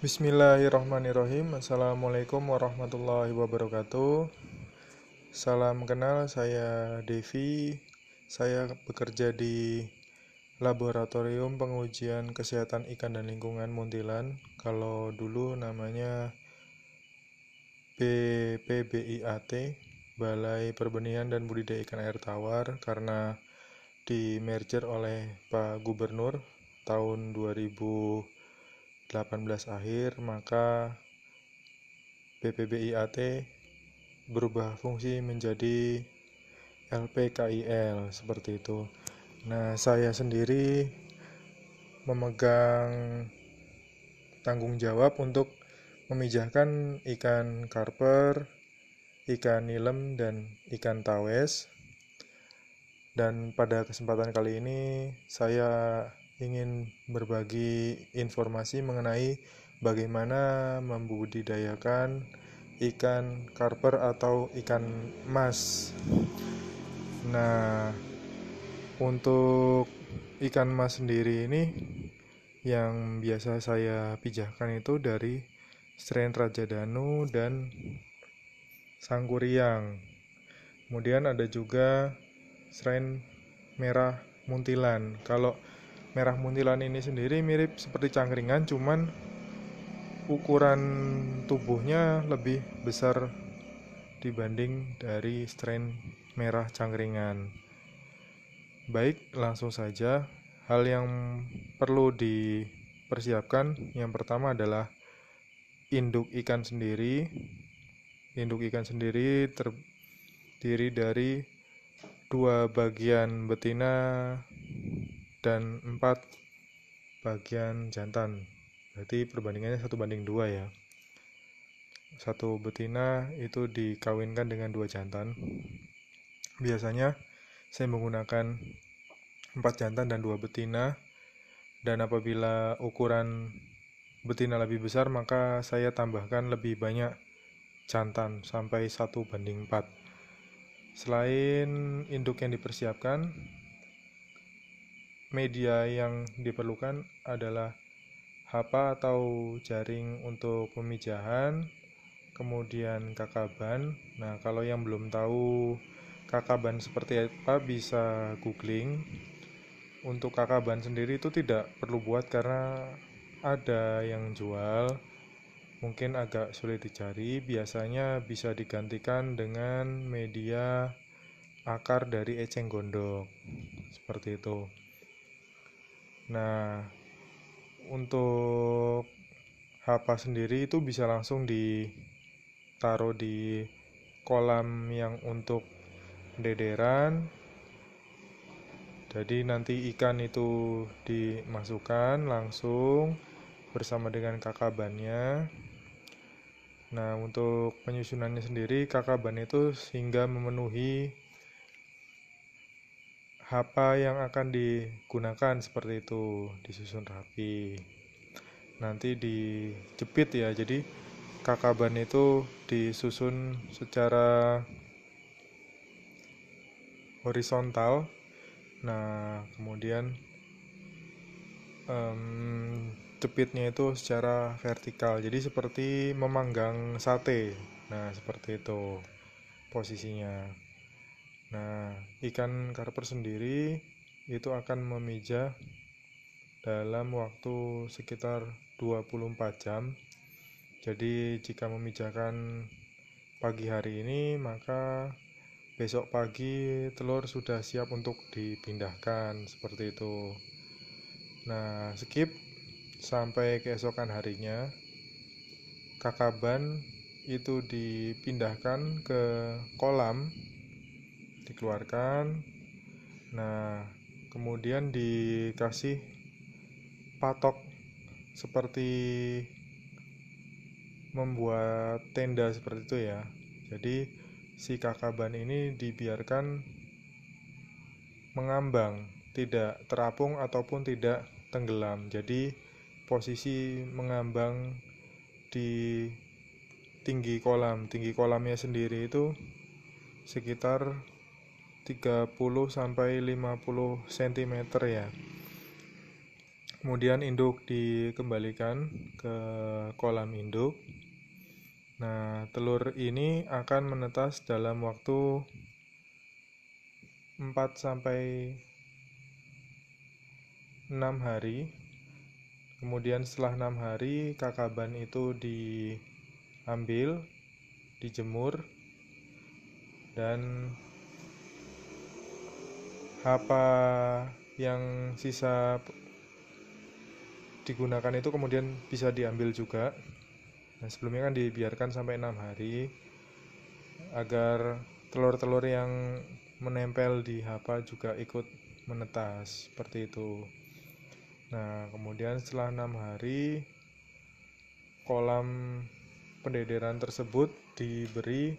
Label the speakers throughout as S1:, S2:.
S1: Bismillahirrahmanirrahim. Assalamualaikum warahmatullahi wabarakatuh. Salam kenal, saya Devi. Saya bekerja di Laboratorium Pengujian Kesehatan Ikan dan Lingkungan Muntilan. Kalau dulu namanya BPBIAT Balai Perbenihan dan Budidaya Ikan Air Tawar Karena di merger oleh Pak Gubernur tahun 2000 18 akhir maka BPBIAT berubah fungsi menjadi LPKIL seperti itu. Nah, saya sendiri memegang tanggung jawab untuk memijahkan ikan karper, ikan nilem dan ikan tawes. Dan pada kesempatan kali ini saya ingin berbagi informasi mengenai bagaimana membudidayakan ikan karper atau ikan mas. Nah, untuk ikan mas sendiri ini yang biasa saya pijahkan itu dari strain Raja Danu dan Sangkuriang. Kemudian ada juga strain merah muntilan. Kalau merah muntilan ini sendiri mirip seperti cangkringan cuman ukuran tubuhnya lebih besar dibanding dari strain merah cangkringan. Baik langsung saja. Hal yang perlu dipersiapkan yang pertama adalah induk ikan sendiri. Induk ikan sendiri terdiri dari dua bagian betina dan 4 bagian jantan. Berarti perbandingannya satu banding dua ya. Satu betina itu dikawinkan dengan dua jantan. Biasanya saya menggunakan empat jantan dan dua betina. Dan apabila ukuran betina lebih besar maka saya tambahkan lebih banyak jantan sampai satu banding 4 selain induk yang dipersiapkan media yang diperlukan adalah hapa atau jaring untuk pemijahan, kemudian kakaban. Nah, kalau yang belum tahu kakaban seperti apa bisa googling. Untuk kakaban sendiri itu tidak perlu buat karena ada yang jual. Mungkin agak sulit dicari, biasanya bisa digantikan dengan media akar dari eceng gondok. Seperti itu. Nah, untuk hapa sendiri itu bisa langsung ditaruh di kolam yang untuk dederan. Jadi nanti ikan itu dimasukkan langsung bersama dengan kakabannya. Nah, untuk penyusunannya sendiri kakaban itu sehingga memenuhi apa yang akan digunakan seperti itu? Disusun rapi. Nanti dijepit ya. Jadi kakaban itu disusun secara horizontal. Nah kemudian um, jepitnya itu secara vertikal. Jadi seperti memanggang sate. Nah seperti itu posisinya Nah, ikan karper sendiri itu akan memijah dalam waktu sekitar 24 jam. Jadi, jika memijahkan pagi hari ini, maka besok pagi telur sudah siap untuk dipindahkan seperti itu. Nah, skip sampai keesokan harinya. Kakaban itu dipindahkan ke kolam dikeluarkan. Nah kemudian dikasih patok seperti membuat tenda seperti itu ya. Jadi si kakaban ini dibiarkan mengambang tidak terapung ataupun tidak tenggelam. Jadi posisi mengambang di tinggi kolam. Tinggi kolamnya sendiri itu sekitar 30 sampai 50 cm ya. kemudian induk dikembalikan ke kolam induk nah telur ini akan menetas dalam waktu 4 sampai 6 hari kemudian setelah 6 hari kakaban itu diambil dijemur dan apa yang sisa digunakan itu kemudian bisa diambil juga? Nah sebelumnya kan dibiarkan sampai enam hari agar telur-telur yang menempel di hapa juga ikut menetas seperti itu. Nah kemudian setelah enam hari kolam pendederan tersebut diberi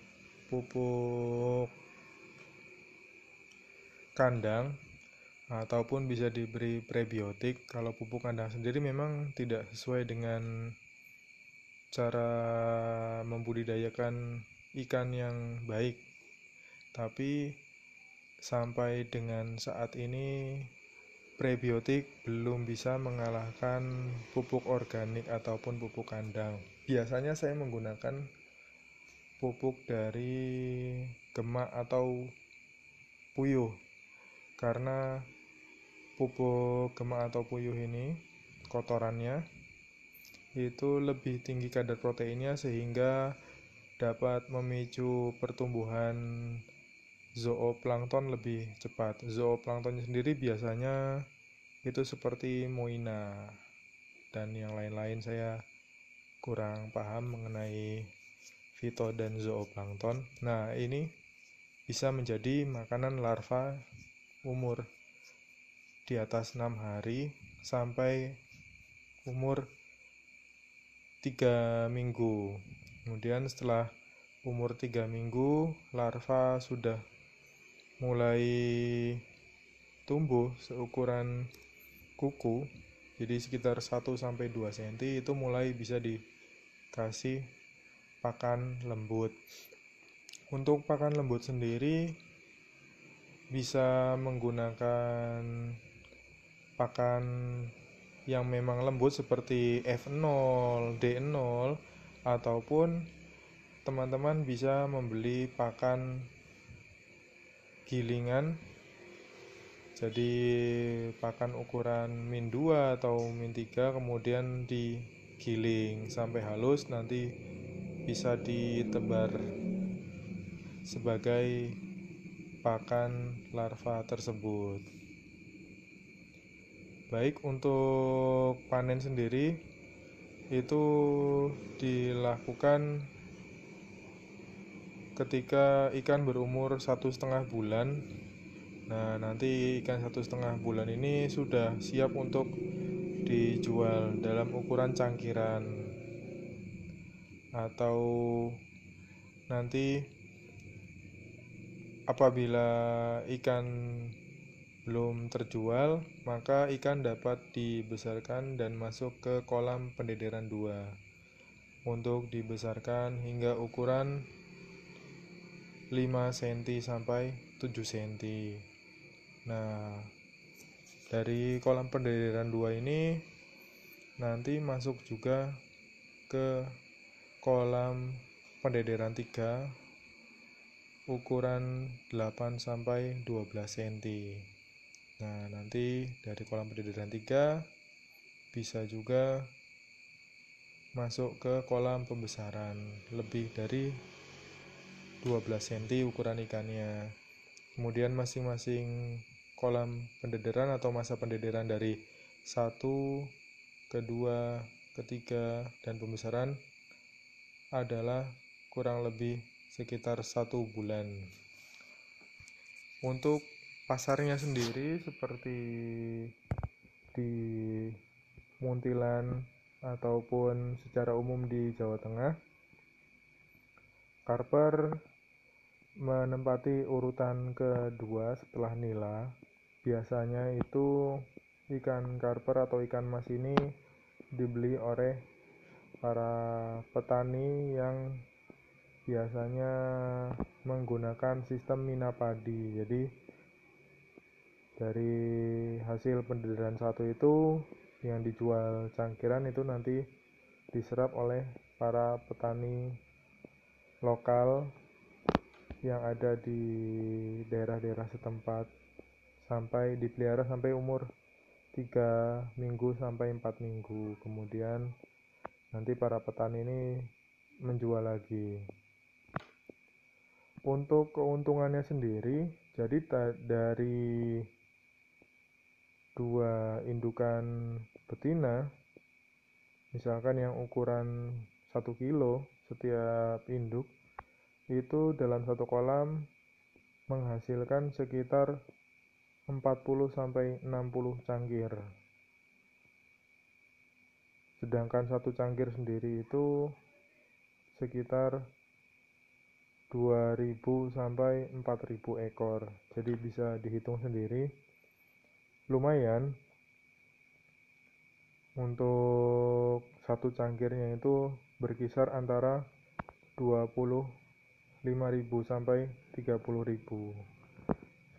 S1: pupuk kandang ataupun bisa diberi prebiotik. Kalau pupuk kandang sendiri memang tidak sesuai dengan cara membudidayakan ikan yang baik. Tapi sampai dengan saat ini prebiotik belum bisa mengalahkan pupuk organik ataupun pupuk kandang. Biasanya saya menggunakan pupuk dari gemak atau puyuh karena pupuk gemak atau puyuh ini kotorannya itu lebih tinggi kadar proteinnya sehingga dapat memicu pertumbuhan zooplankton lebih cepat. Zooplanktonnya sendiri biasanya itu seperti moina dan yang lain-lain saya kurang paham mengenai fito dan zooplankton. Nah, ini bisa menjadi makanan larva umur di atas 6 hari sampai umur 3 minggu. Kemudian setelah umur 3 minggu larva sudah mulai tumbuh seukuran kuku jadi sekitar 1 sampai 2 cm itu mulai bisa dikasih pakan lembut. Untuk pakan lembut sendiri bisa menggunakan pakan yang memang lembut seperti F0, D0 ataupun teman-teman bisa membeli pakan gilingan. Jadi pakan ukuran min 2 atau min 3 kemudian digiling sampai halus nanti bisa ditebar sebagai pakan larva tersebut. Baik untuk panen sendiri itu dilakukan ketika ikan berumur satu setengah bulan. Nah nanti ikan satu setengah bulan ini sudah siap untuk dijual dalam ukuran cangkiran. Atau nanti apabila ikan belum terjual, maka ikan dapat dibesarkan dan masuk ke kolam pendederan 2 untuk dibesarkan hingga ukuran 5 cm sampai 7 cm. Nah, dari kolam pendederan 2 ini nanti masuk juga ke kolam pendederan 3 ukuran 8 sampai 12 cm. Nah, nanti dari kolam pendederan 3 bisa juga masuk ke kolam pembesaran lebih dari 12 cm ukuran ikannya. Kemudian masing-masing kolam pendederan atau masa pendederan dari 1, kedua, ketiga, dan pembesaran adalah kurang lebih sekitar satu bulan. Untuk pasarnya sendiri seperti di Muntilan ataupun secara umum di Jawa Tengah Carper menempati urutan kedua setelah nila biasanya itu ikan karper atau ikan mas ini dibeli oleh para petani yang biasanya menggunakan sistem mina padi jadi dari hasil penderitaan satu itu yang dijual cangkiran itu nanti diserap oleh para petani lokal yang ada di daerah-daerah setempat sampai dipelihara sampai umur 3 minggu sampai 4 minggu. Kemudian nanti para petani ini menjual lagi untuk keuntungannya sendiri jadi dari dua indukan betina misalkan yang ukuran 1 kilo setiap induk itu dalam satu kolam menghasilkan sekitar 40 sampai 60 cangkir. Sedangkan satu cangkir sendiri itu sekitar 2000 sampai 4000 ekor. Jadi bisa dihitung sendiri. Lumayan. Untuk satu cangkirnya itu berkisar antara 25.000 sampai 30.000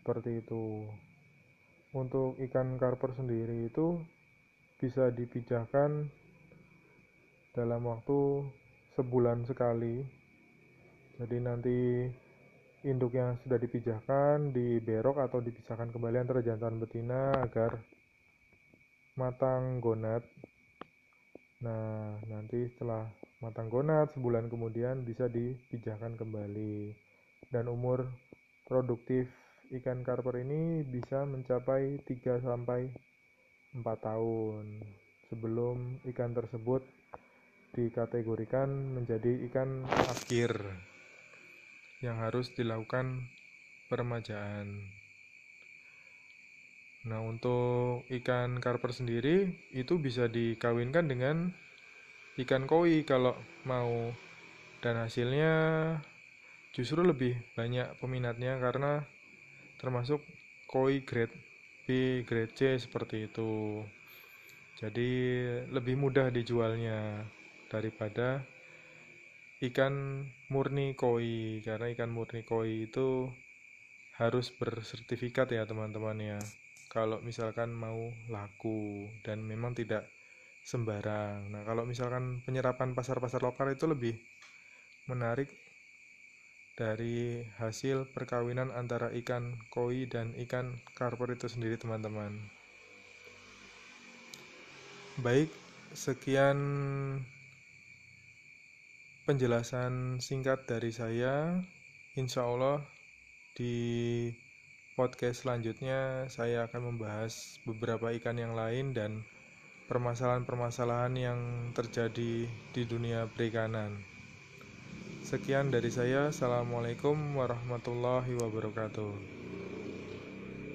S1: seperti itu. Untuk ikan karper sendiri itu bisa dipijahkan dalam waktu sebulan sekali jadi nanti induk yang sudah dipijahkan diberok atau dipisahkan kembali antara jantan betina agar matang gonat nah nanti setelah matang gonat sebulan kemudian bisa dipijahkan kembali. Dan umur produktif ikan karper ini bisa mencapai 3 sampai 4 tahun. Sebelum ikan tersebut dikategorikan menjadi ikan akhir yang harus dilakukan peremajaan. Nah, untuk ikan karper sendiri itu bisa dikawinkan dengan ikan koi kalau mau dan hasilnya justru lebih banyak peminatnya karena termasuk koi grade B, grade C seperti itu. Jadi lebih mudah dijualnya daripada ikan murni koi karena ikan murni koi itu harus bersertifikat ya teman-teman ya. Kalau misalkan mau laku dan memang tidak sembarang. Nah kalau misalkan penyerapan pasar-pasar lokal itu lebih menarik dari hasil perkawinan antara ikan koi dan ikan karper itu sendiri teman-teman. Baik sekian penjelasan singkat dari saya. Insya Allah di podcast selanjutnya saya akan membahas beberapa ikan yang lain dan permasalahan-permasalahan yang terjadi di dunia perikanan. Sekian dari saya. Assalamualaikum warahmatullahi wabarakatuh.